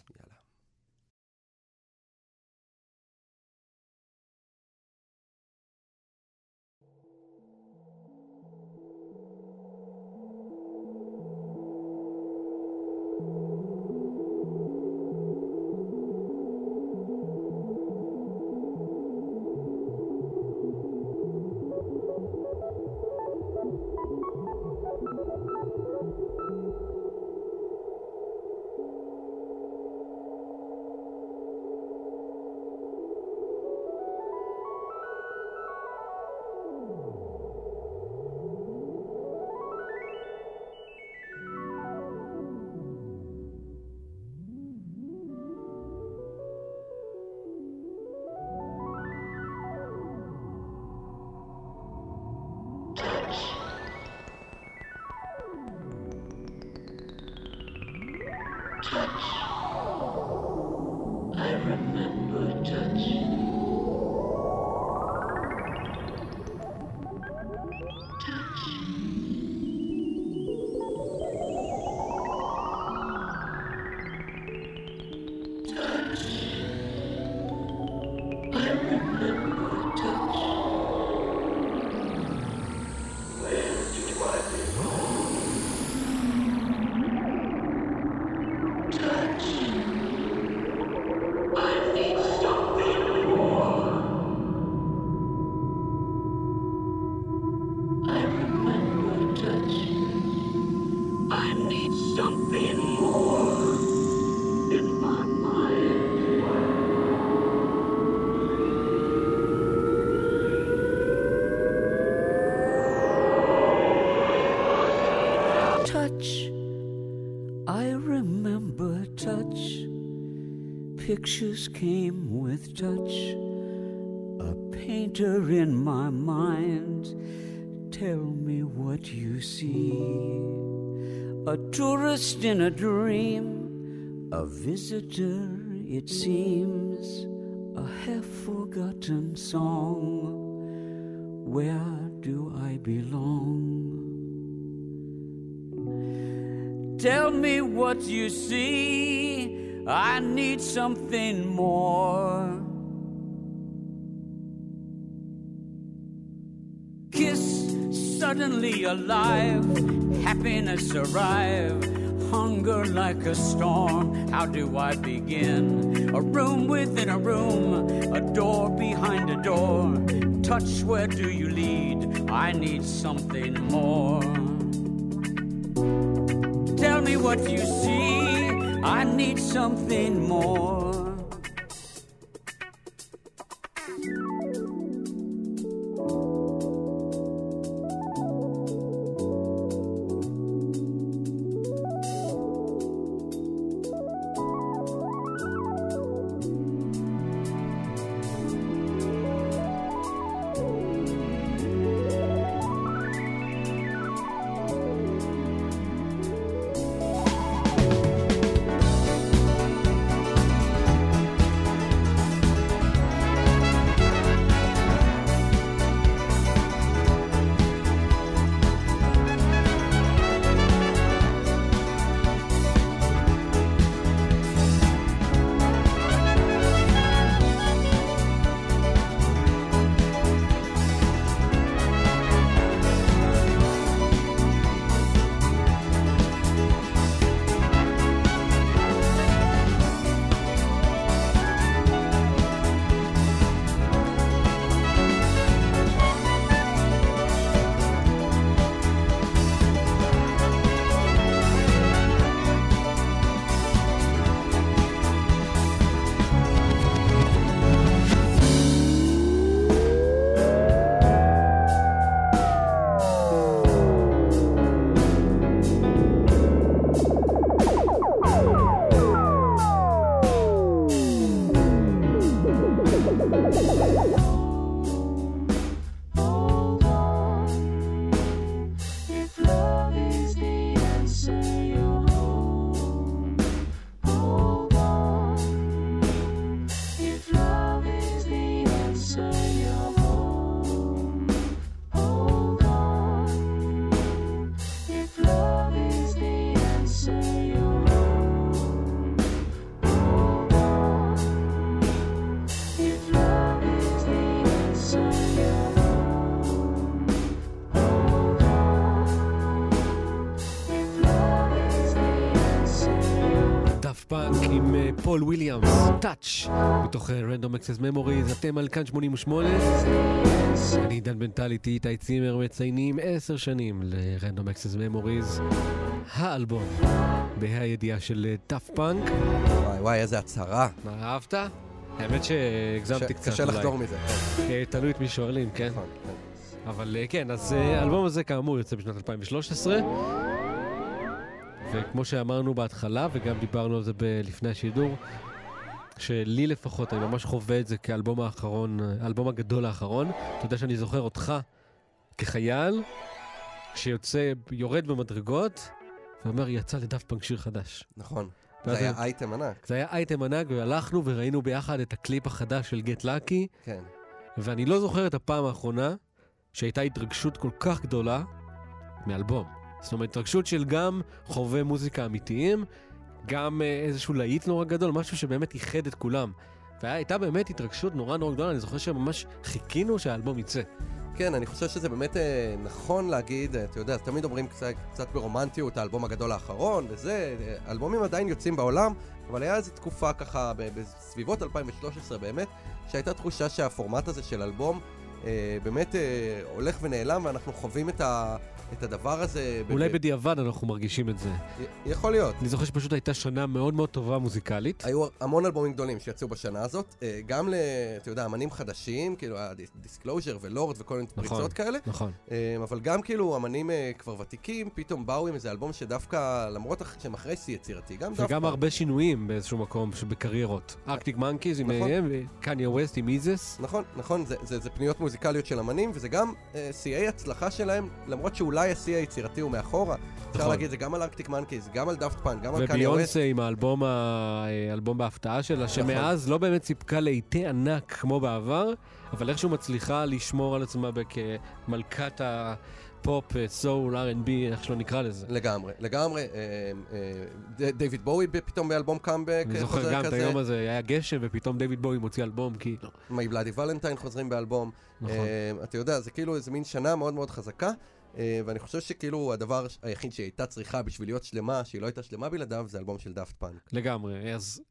Pictures came with touch. A painter in my mind. Tell me what you see. A tourist in a dream. A visitor, it seems. A half forgotten song. Where do I belong? Tell me what you see. I need something more. Kiss suddenly alive. Happiness arrive. Hunger like a storm. How do I begin? A room within a room. A door behind a door. Touch, where do you lead? I need something more. Tell me what you see. I need something more. פול וויליאמס, Touch, מתוך Random Access Memories, אתם על כאן 88. אני עידן בן טל, איתי איתי צימר, מציינים עשר שנים ל Random Access Memories, האלבום, בה"א הידיעה של דאפט פאנק. וואי וואי, איזה הצהרה. מה, אהבת? האמת שהגזמתי קצת קשה. לחזור מזה. אה, תלוי את מי שואלים, כן? נכון, כן. אבל אה, כן, אז אה, האלבום הזה כאמור יוצא בשנת 2013. וכמו שאמרנו בהתחלה, וגם דיברנו על זה ב- לפני השידור, שלי לפחות, אני ממש חווה את זה כאלבום האחרון, האלבום הגדול האחרון. אתה יודע שאני זוכר אותך כחייל, שיוצא, יורד במדרגות, ואומר, יצא לדאפט פאנק שיר חדש. נכון. זה היה אני- אייטם ענק. זה היה אייטם ענק, והלכנו וראינו ביחד את הקליפ החדש של Get Lucky, כן. ואני לא זוכר את הפעם האחרונה שהייתה התרגשות כל כך גדולה מאלבום. זאת אומרת, התרגשות של גם חובבי מוזיקה אמיתיים, גם אה, איזשהו להיט נורא גדול, משהו שבאמת איחד את כולם. והייתה באמת התרגשות נורא נורא גדולה, אני זוכר שממש חיכינו שהאלבום יצא. כן, אני חושב שזה באמת אה, נכון להגיד, אה, אתה יודע, תמיד אומרים קצת, קצת ברומנטיות, האלבום הגדול האחרון וזה, אה, אלבומים עדיין יוצאים בעולם, אבל היה איזו תקופה ככה, בסביבות 2013 באמת, שהייתה תחושה שהפורמט הזה של אלבום אה, באמת אה, הולך ונעלם, ואנחנו חווים את, ה, את הדבר הזה. אולי בדיעבד אנחנו מרגישים את זה. יכול להיות. אני זוכר שפשוט הייתה שנה מאוד מאוד טובה מוזיקלית. היו המון אלבומים גדולים שיצאו בשנה הזאת, אה, גם ל, אתה יודע, אמנים חדשים, כאילו היה דיסקלוז'ר ולורד וכל מיני נכון. פריצות כאלה, נכון. אה, אבל גם כאילו אמנים אה, כבר ותיקים, פתאום באו עם איזה אלבום שדווקא, למרות שהם אחרי שיא יצירתי, גם דווקא... וגם הרבה שינויים באיזשהו מקום בקריירות. ארקטיק מנקיז עם נכון. AM, קניה ווסט עם Yeezus. נכון, נכון, זה, זה, זה פניות מוזיקליות של אמנים, וזה גם אה, שיאי הצלחה שלהם, למרות שאולי השיא היצירתי הוא מאחורה. אפשר נכון. להגיד, זה גם על ארקטיק מנקיז, גם על דאפט פאנק, גם על קניה ווסט. וביונסה עם האלבום, ה- האלבום בהפתעה שלה, נכון. שמאז לא באמת סיפקה להיטי ענק כמו בעבר, אבל איכשהו מצליחה לשמור על עצמה כמלכת הפופ, soul, R&B, איך שלא נקרא לזה. לגמרי, לגמרי. אה, אה, ד- דיוויד בואי פתאום באלבום קאמבק אני זוכר גם את. היום הזה, היה גשם ופתאום דיוויד בואי מוציא אלבום, כי... מי בלאדי ולנטיין חוזרים באלבום. נכון. אה, אתה יודע, זה כאילו איזה מין שנה מאוד מאוד חזקה, אה, ואני חושב שכאילו הדבר היחיד שהיא הייתה צריכה בשביל להיות שלמה, שהיא לא הייתה שלמה בלעדיו, זה אלבום של דאפט פאנק. לגמרי, אז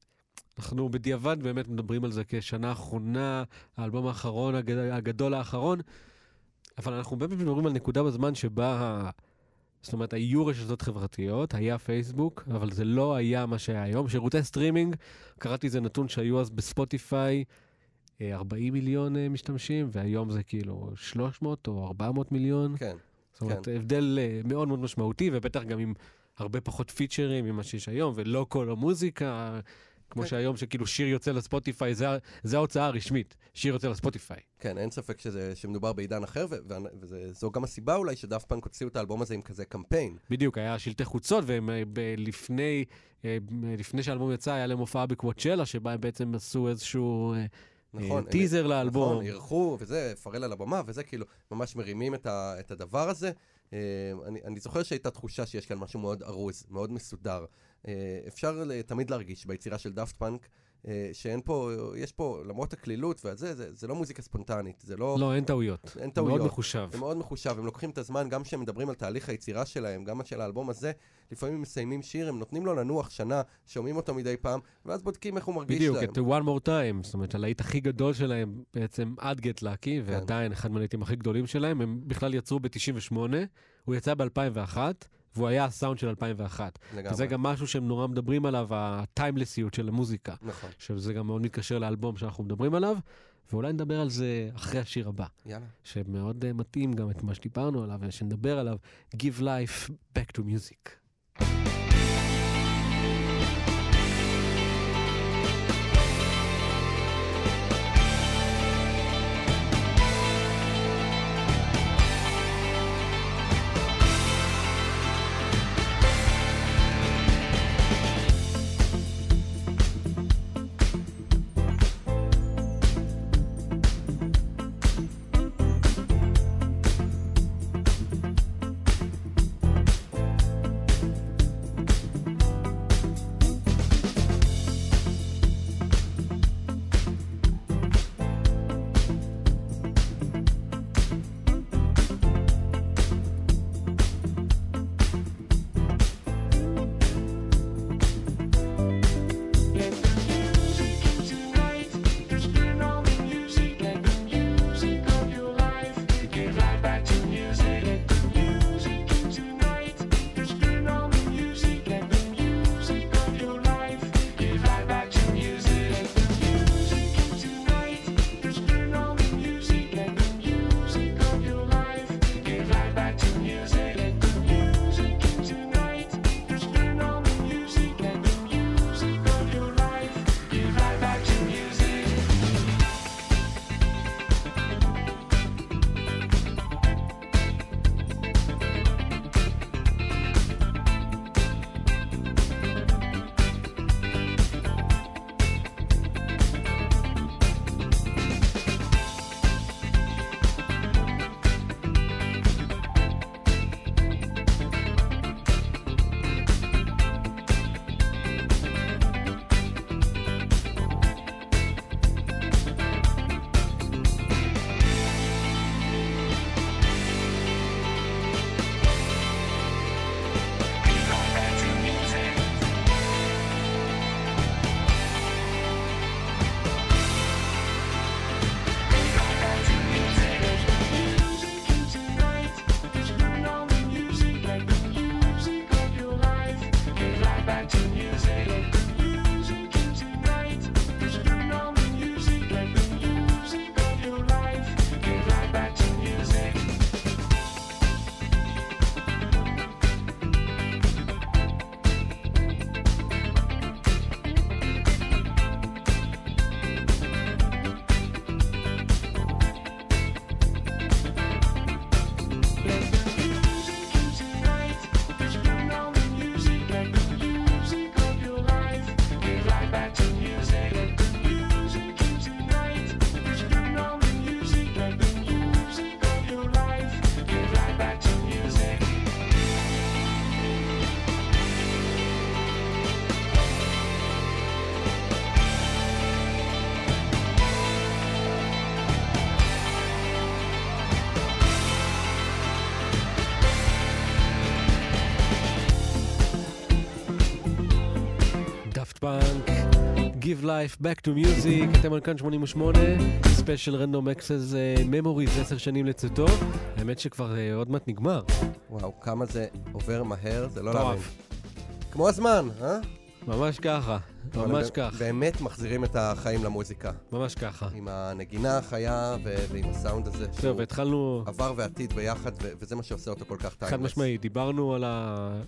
אנחנו בדיעבד באמת מדברים על זה כשנה האחרונה, האלבום האחרון, הגד... הגדול האחרון, אבל אנחנו באמת מדברים על נקודה בזמן שבה, זאת אומרת, היו רשתות חברתיות, היה פייסבוק, אבל זה לא היה מה שהיה היום. שירותי סטרימינג, קראתי איזה נתון שהיו אז בספוטיפיי, אה, 40 מיליון אה, משתמשים, והיום זה כאילו 300 או 400 מיליון. כן. זאת אומרת, הבדל אה, מאוד מאוד משמעותי, ובטח גם עם הרבה פחות פיצ'רים ממה שיש היום, ולא כל המוזיקה, כמו כן. שהיום שכאילו שיר יוצא לספוטיפיי, זה, זה ההוצאה הרשמית, שיר יוצא לספוטיפיי. כן, אין ספק שזה, שמדובר בעידן אחר, וזו גם הסיבה אולי שדאפט פאנק הוציאו את האלבום הזה עם כזה קמפיין. בדיוק, היה שלטי חוצות, והם אה, ב- לפני, אה, ב- לפני שהאלבום יצא, היה להם הופעה בקוואצ'לה, שבה הם בעצם עשו איזשהו נכון. אה, טיזר הם- לאלבום. נכון, אירחו וזה, פארל על הבמה, וזה כאילו, ממש מרימים את, ה- את הדבר הזה. אה, אני, אני זוכר שהייתה תחושה שיש כאן משהו מאוד ארוז, מאוד מסודר. אה, אפשר ל- תמיד להרגיש ביצירה של דאפט פאנק, אה, שאין פה, יש פה, למרות הקלילות והזה, זה, זה לא מוזיקה ספונטנית, זה לא... לא, אין טעויות. אין טעויות. מאוד מחושב. זה מאוד מחושב, הם לוקחים את הזמן, גם כשהם מדברים על תהליך היצירה שלהם, גם של האלבום הזה, לפעמים הם מסיימים שיר, הם נותנים לו לנוח שנה, שומעים אותו מדי פעם, ואז בודקים איך הוא מרגיש בדיוק, להם. את One More Time, זאת אומרת, הלהיט הכי גדול שלהם בעצם עד Get Lucky, כן. ועדיין אחד מהלהיטים הכי גדולים שלהם, הם בכלל יצרו ב-98, הוא יצא ב-2001, והוא היה הסאונד של 2001. לגמרי. וזה גם משהו שהם נורא מדברים עליו, הטיימלסיות של המוזיקה, נכון, שזה גם מאוד מתקשר לאלבום שאנחנו מדברים עליו, ואולי נדבר על זה אחרי השיר הבא, יאללה. שמאוד uh, מתאים גם את מה שדיברנו עליו, ושנדבר עליו, Give Life Back to Music. Life Back to Music, אתם על כאן 88, ספיישל Random Access Memories, 10 שנים לצאתו. האמת שכבר אה, עוד מעט נגמר. וואו, כמה זה עובר מהר, זה לא. להאמין. כמו הזמן, אה? ממש ככה, ממש כך, באמת מחזירים את החיים למוזיקה. ממש ככה. עם הנגינה החיה ו- ועם הסאונד הזה. זהו, שהוא והתחלנו, עבר ועתיד ביחד, ו- וזה מה שעושה אותו כל כך timeless. חד משמעית, דיברנו על ה-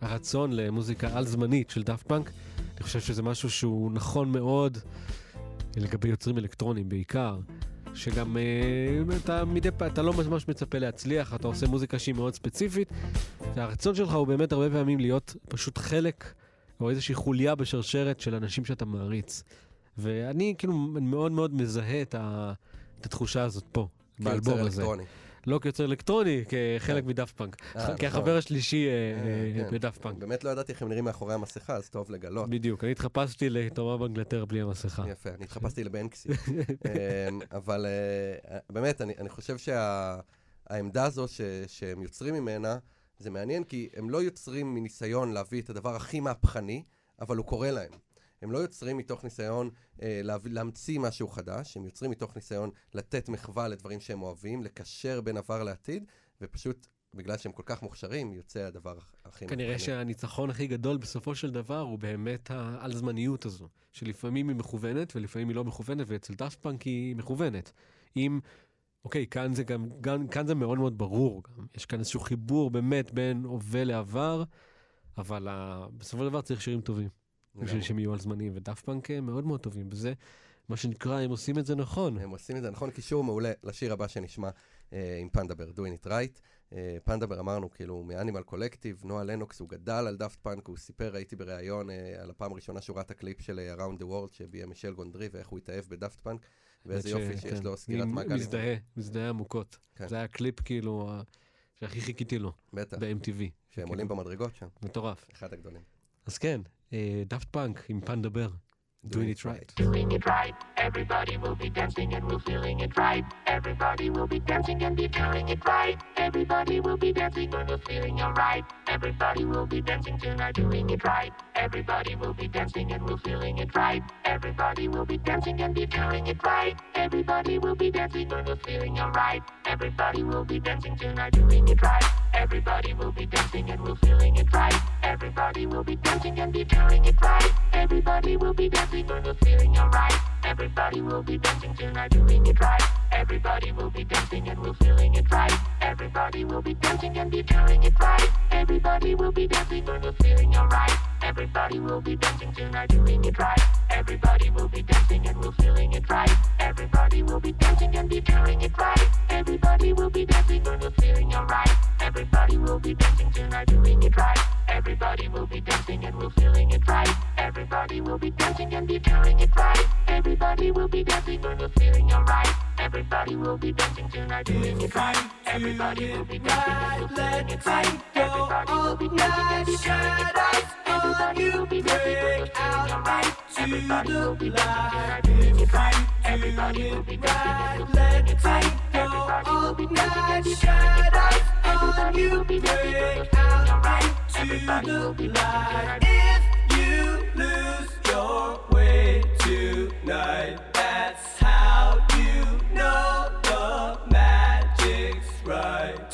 הרצון למוזיקה על-זמנית של דאפט פאנק. אני חושב שזה משהו שהוא נכון מאוד לגבי יוצרים אלקטרונים בעיקר. שגם אה, אתה מדי פעם, אתה לא ממש מצפה להצליח, אתה עושה מוזיקה שהיא מאוד ספציפית, והרצון שלך הוא באמת הרבה פעמים להיות פשוט חלק או איזושהי חוליה בשרשרת של אנשים שאתה מעריץ. ואני כאילו מאוד מאוד מזהה את, ה, את התחושה הזאת פה, באלבום הזה. אלקטרוני. לא כיוצר אלקטרוני, כחלק מדאפט פאנק. אה, כחבר נכון. השלישי אה, אה, כן. בדאפט פאנק. באמת לא ידעתי איך הם נראים מאחורי המסכה, אז טוב לגלות. בדיוק, אני התחפשתי לתורה באנגלטרה בלי המסכה. יפה, אני התחפשתי לבנקסי. אמ, אבל באמת, אני חושב שהעמדה הזו שהם יוצרים ממנה, זה מעניין, כי הם לא יוצרים מניסיון להביא את הדבר הכי מהפכני, אבל הוא קורה להם. הם לא יוצרים מתוך ניסיון אה, להביא, להמציא משהו חדש, הם יוצרים מתוך ניסיון לתת מחווה לדברים שהם אוהבים, לקשר בין עבר לעתיד, ופשוט, בגלל שהם כל כך מוכשרים, יוצא הדבר הכי כנראה שהניצחון הכי גדול בסופו של דבר הוא באמת העל-זמניות הזו, שלפעמים היא מכוונת ולפעמים היא לא מכוונת, ואצל דאפט פאנק היא מכוונת. אם, אוקיי, כאן זה גם, גם, כאן זה מאוד מאוד ברור גם, יש כאן איזשהו חיבור באמת בין הווה לעבר, אבל ה... בסופו של דבר צריך שירים טובים, בשביל. שהם יהיו על-זמניים, ודאפט פאנק הם מאוד מאוד טובים בזה. מה שנקרא, הם עושים את זה נכון. הם עושים את זה נכון, קישור מעולה לשיר הבא שנשמע אה, עם פנדה בר, doing it right. אה, פנדה בר אמרנו, כאילו, מאנימל קולקטיב, נואה לנוקס, הוא גדל על דאפט פאנק, הוא סיפר, הייתי בריאיון אה, על הפעם הראשונה שהוא ראה את הקליפ של אה, Around the World, שביים מישל גונדרי, ואיך הוא התאהב בדאפט פאנק, ואיזה האמת יופי ש- שיש כן. לו סגירת מעגל. עם- מזדהה, מזדהה עמוקות. כן. זה היה קליפ כאילו שהכי חיכיתי לו בטח, ב-MTV. שהם עולים במדרגות שם, מטורף. אחד הגדולים. אז כן, דאפט פאנק עם פן דבר. doing it right. Doing it right. Everybody will be dancing and we're feeling it right. Everybody will be dancing and be feeling it right. Everybody will be dancing and we're feeling alright. Everybody will be dancing tonight, doing it right. Everybody will be dancing and we're feeling it right. Everybody will be dancing and be feeling it right. Everybody will be dancing and we're feeling alright. Everybody will be dancing tonight, doing it right. Everybody will be dancing and we're feeling it right. Everybody dancing and be feeling it right. Everybody will be dancing and we're feeling alright. Everybody will be dancing tonight, doing it right. Everybody will be dancing and we're feeling it right. Everybody will be dancing and be feeling it right. Everybody will be dancing and we're feeling alright. Everybody will be dancing tonight, doing it right. Everybody will be dancing and we're feeling it right. Everybody will be dancing and be feeling it right. Everybody will be dancing and we're feeling alright. Everybody will be dancing tonight, doing it right. Everybody will be dancing and we're feeling it right. Everybody will be dancing and be feeling it right. Everybody will be dancing and we're feeling alright. Everybody will be dancing tonight, doing it right. Everybody will be dancing and we're feeling it right. Everybody will be dancing and be feeling it right. Everybody will be dancing and we're feeling alright. Everybody will be dancing tonight, doing it right. Everybody will be dancing and we're feeling it right all night shadows on you break out into the light. If you lose your way tonight, that's how you know the magic's right.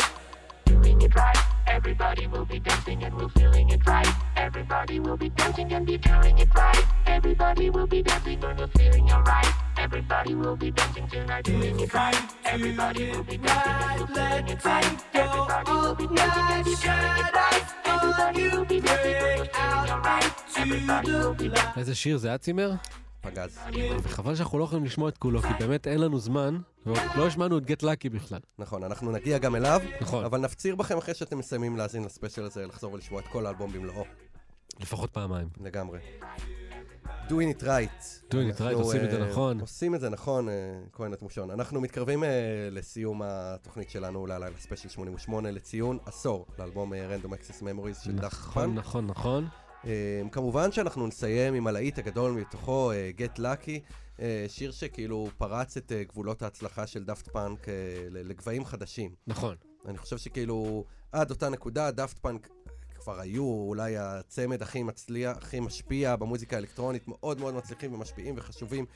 doing it right. Everybody will be dancing and we're feeling it right. Everybody will be dancing and be feeling it right. Everybody will be dancing and we're feeling alright. Everybody will be dancing tonight, doing it right. Everybody will be dancing and we're feeling it right. Everybody will be dancing and be feeling it right. Everybody will be dancing and we're feeling alright. Everybody will be dancing. איזה שיר זה היה צימר? פגז. וחבל שאנחנו לא יכולים לשמוע את כולו, כי באמת אין לנו זמן, ועוד לא השמענו את Get Lucky בכלל. נכון, אנחנו נגיע גם אליו, נכון. אבל נפציר בכם אחרי שאתם מסיימים להאזין לספיישל הזה, לחזור ולשמוע את כל האלבום במלואו, לפחות פעמיים. לגמרי. doing it right. doing it right, עושים את זה אה, נכון. עושים את זה נכון, אה, כהן התמושון. אנחנו מתקרבים אה, לסיום התוכנית שלנו ללילה ספיישל 88, לציון עשור לאלבום Random Access Memories של דאפט נכון. נכון, נכון. אה, כמובן שאנחנו נסיים עם הלהיט הגדול מתוכו, אה, Get Lucky, אה, שיר שכאילו פרץ את אה, גבולות ההצלחה של דאפט פאנק לגבהים חדשים. נכון. אני חושב שכאילו, עד אותה נקודה, דאפט פאנק שכבר היו אולי הצמד הכי מצליח, הכי משפיע במוזיקה האלקטרונית, מאוד מאוד מצליחים ומשפיעים וחשובים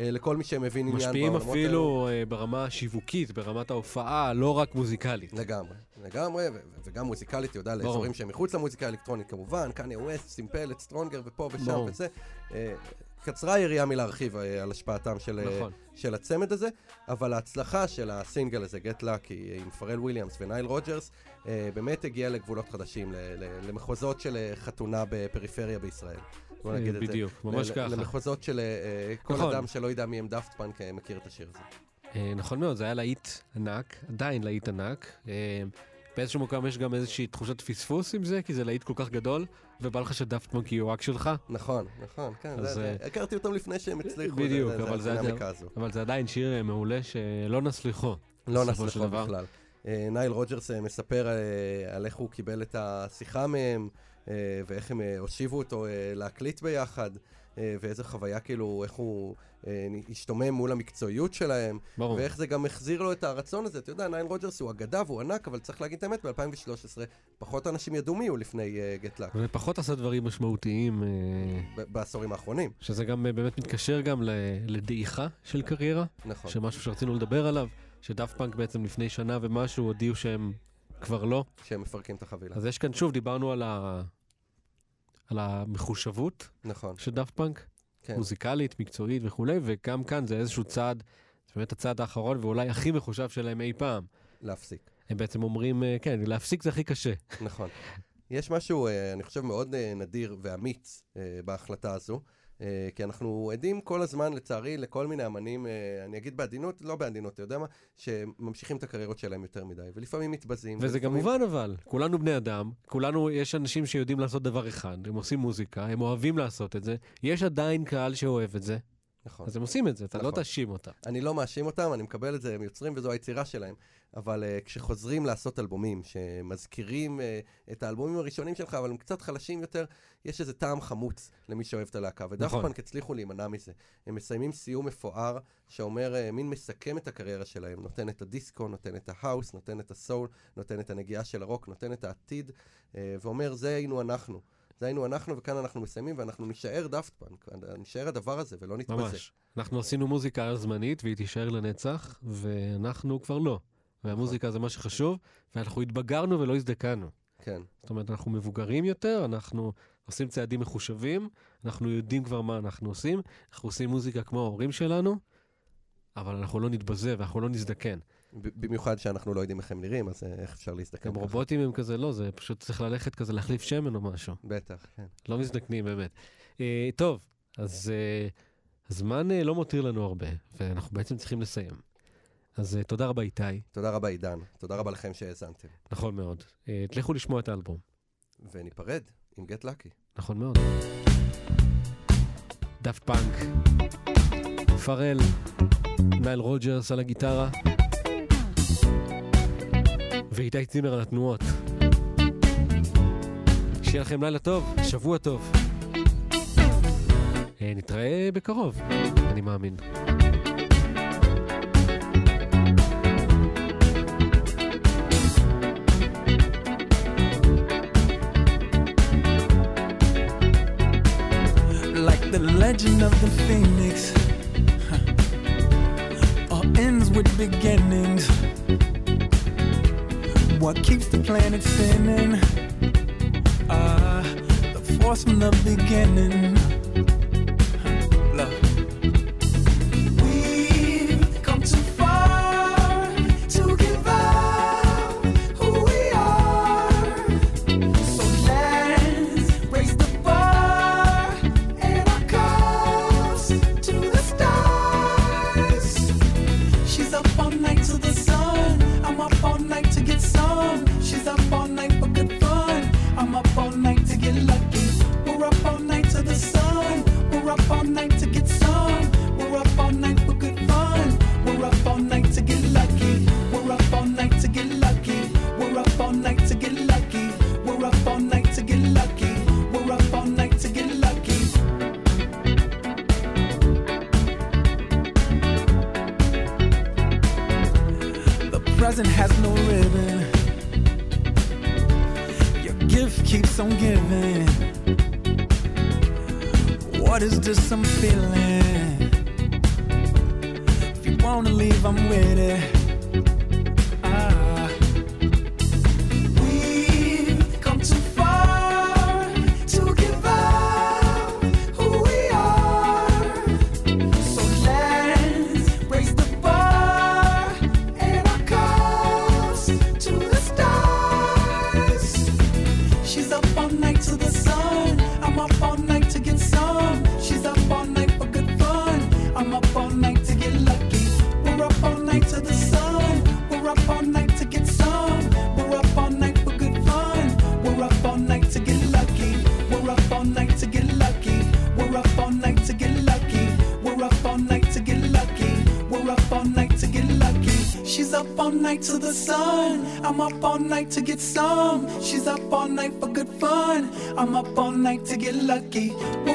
לכל מי שמבין עניין משפיעים אפילו אה, ברמה השיווקית, ברמת ההופעה, לא רק מוזיקלית. לגמרי, לגמרי, ו- וגם מוזיקלית, יודע, ברור. לאזורים שהם מחוץ למוזיקה האלקטרונית כמובן, קניה ווסט, סימפל את Stronger ופה ושם ברור. וזה. אה, קצרה היריעה מלהרחיב אה, על השפעתם של, אה, נכון. של הצמד הזה, אבל ההצלחה של הסינגל הזה, Get Lucky, עם פארל וויליאמס ונייל רוג'רס, אה, באמת הגיעה לגבולות חדשים, למחוזות של אה, חתונה בפריפריה בישראל. בוא נגיד את זה. בדיוק, ממש ככה. למחוזות של אה, כל נכון. אדם שלא ידע מי הם דאפט פאנק אה, מכיר את השיר הזה. אה, נכון מאוד, זה היה להיט ענק, עדיין להיט ענק. באיזשהו מקום יש גם איזושהי תחושת פספוס עם זה, כי זה להיט כל כך גדול, ובא לך שדאפט פאנק יהיו רק שלך, נכון, נכון, כן, אז, זה- זה- אה, הכרתי אותם לפני שהם הצליחו. בדיוק, זה- אבל זה הדינמיקה הזו. אבל זה עדיין שיר מעולה שלא נס ליחו. לא דבר. בכלל. נייל רוג'רס מספר על איך הוא קיבל את השיחה מהם, ואיך הם אה, הושיבו אותו אה, להקליט ביחד, אה, ואיזו חוויה כאילו, איך הוא אה, השתומם מול המקצועיות שלהם, ברור. ואיך זה גם החזיר לו את הרצון הזה. אתה יודע, נייל רוג'רס הוא אגדה והוא ענק, אבל צריך להגיד את האמת, ב-2013 פחות אנשים ידעו מי הוא לפני Get Lucky, ופחות עשה דברים משמעותיים, אה, בעשורים האחרונים. שזה גם אה, באמת מתקשר גם לדעיכה של קריירה, נכון. שמשהו שרצינו לדבר עליו, שדאפט פאנק בעצם לפני שנה ומשהו הודיעו שהם כבר לא. שהם מפרקים את החבילה. אז יש כאן, שוב, דיברנו על ה... על המחושבות נכון, של דאפט פאנק, כן. מוזיקלית, מקצועית וכולי, וגם כאן זה איזשהו צעד, זה באמת הצעד האחרון ואולי הכי מחושב שלהם אי פעם. להפסיק. הם בעצם אומרים, אה, כן, להפסיק זה הכי קשה. נכון. יש משהו, אה, אני חושב, מאוד אה, נדיר ואמיץ בהחלטה הזו, כי אנחנו עדים כל הזמן, לצערי, לכל מיני אמנים, אה, אני אגיד בעדינות, לא בעדינות, אתה יודע מה, שממשיכים את הקריירות שלהם יותר מדי, ולפעמים מתבזים. וזה גם ולפעמים- מובן אבל, כולנו בני אדם, כולנו, יש אנשים שיודעים לעשות דבר אחד, הם עושים מוזיקה, הם אוהבים לעשות את זה, יש עדיין קהל שאוהב את זה, נכון. אז הם עושים את זה, אתה לא נכון. תאשים אותם. אני לא מאשים אותם, אני מקבל את זה, הם יוצרים וזו היצירה שלהם. אבל uh, כשחוזרים לעשות אלבומים שמזכירים uh, את האלבומים הראשונים שלך, אבל הם קצת חלשים יותר, יש איזה טעם חמוץ למי שאוהב את הלהקה. ודאפט נכון. פאנק הצליחו להימנע מזה. הם מסיימים סיום מפואר, שאומר, uh, מין מסכם את הקריירה שלהם. נותן את הדיסקו, נותן את ההאוס, נותן את הסול, נותן את הנגיעה של הרוק, נותן את העתיד, uh, ואומר, זה היינו אנחנו. זה היינו אנחנו, וכאן אנחנו מסיימים, ואנחנו נישאר דאפט פאנק. נישאר הדבר הזה, ולא נתבזה. ממש. אנחנו עשינו מוזיקה זמנית והיא תישאר לנצח, ואנחנו כבר לא. והמוזיקה זה מה שחשוב, ואנחנו התבגרנו ולא הזדקנו. כן. זאת אומרת, אנחנו מבוגרים יותר, אנחנו עושים צעדים מחושבים, אנחנו יודעים כבר מה אנחנו עושים, אנחנו עושים מוזיקה כמו ההורים שלנו, אבל אנחנו לא נתבזה ואנחנו לא נזדקן. במיוחד שאנחנו לא יודעים איך הם נראים, אז אה, איך אפשר להסתכל גם ככה? רובוטים הם כזה, לא, זה פשוט צריך ללכת כזה להחליף שמן או משהו. בטח, כן. לא מזדקנים באמת. אה, טוב, אז אה, הזמן אה, לא מותיר לנו הרבה, ואנחנו בעצם צריכים לסיים. אז אה, תודה רבה איתי, תודה רבה עידן, תודה רבה לכם שהאזנתם. נכון מאוד. אה, תלכו לשמוע את האלבום, וניפרד עם גט לקי. נכון מאוד. דאפט פאנק, פארל, נייל רוג'רס על הגיטרה, ואיתי צימר על התנועות. שיהיה לכם לילה טוב, שבוע טוב. אה, נתראה בקרוב, אני מאמין. The legend of the phoenix. All ends with beginnings. What keeps the planet spinning? Ah, the force from the beginning. To get lucky.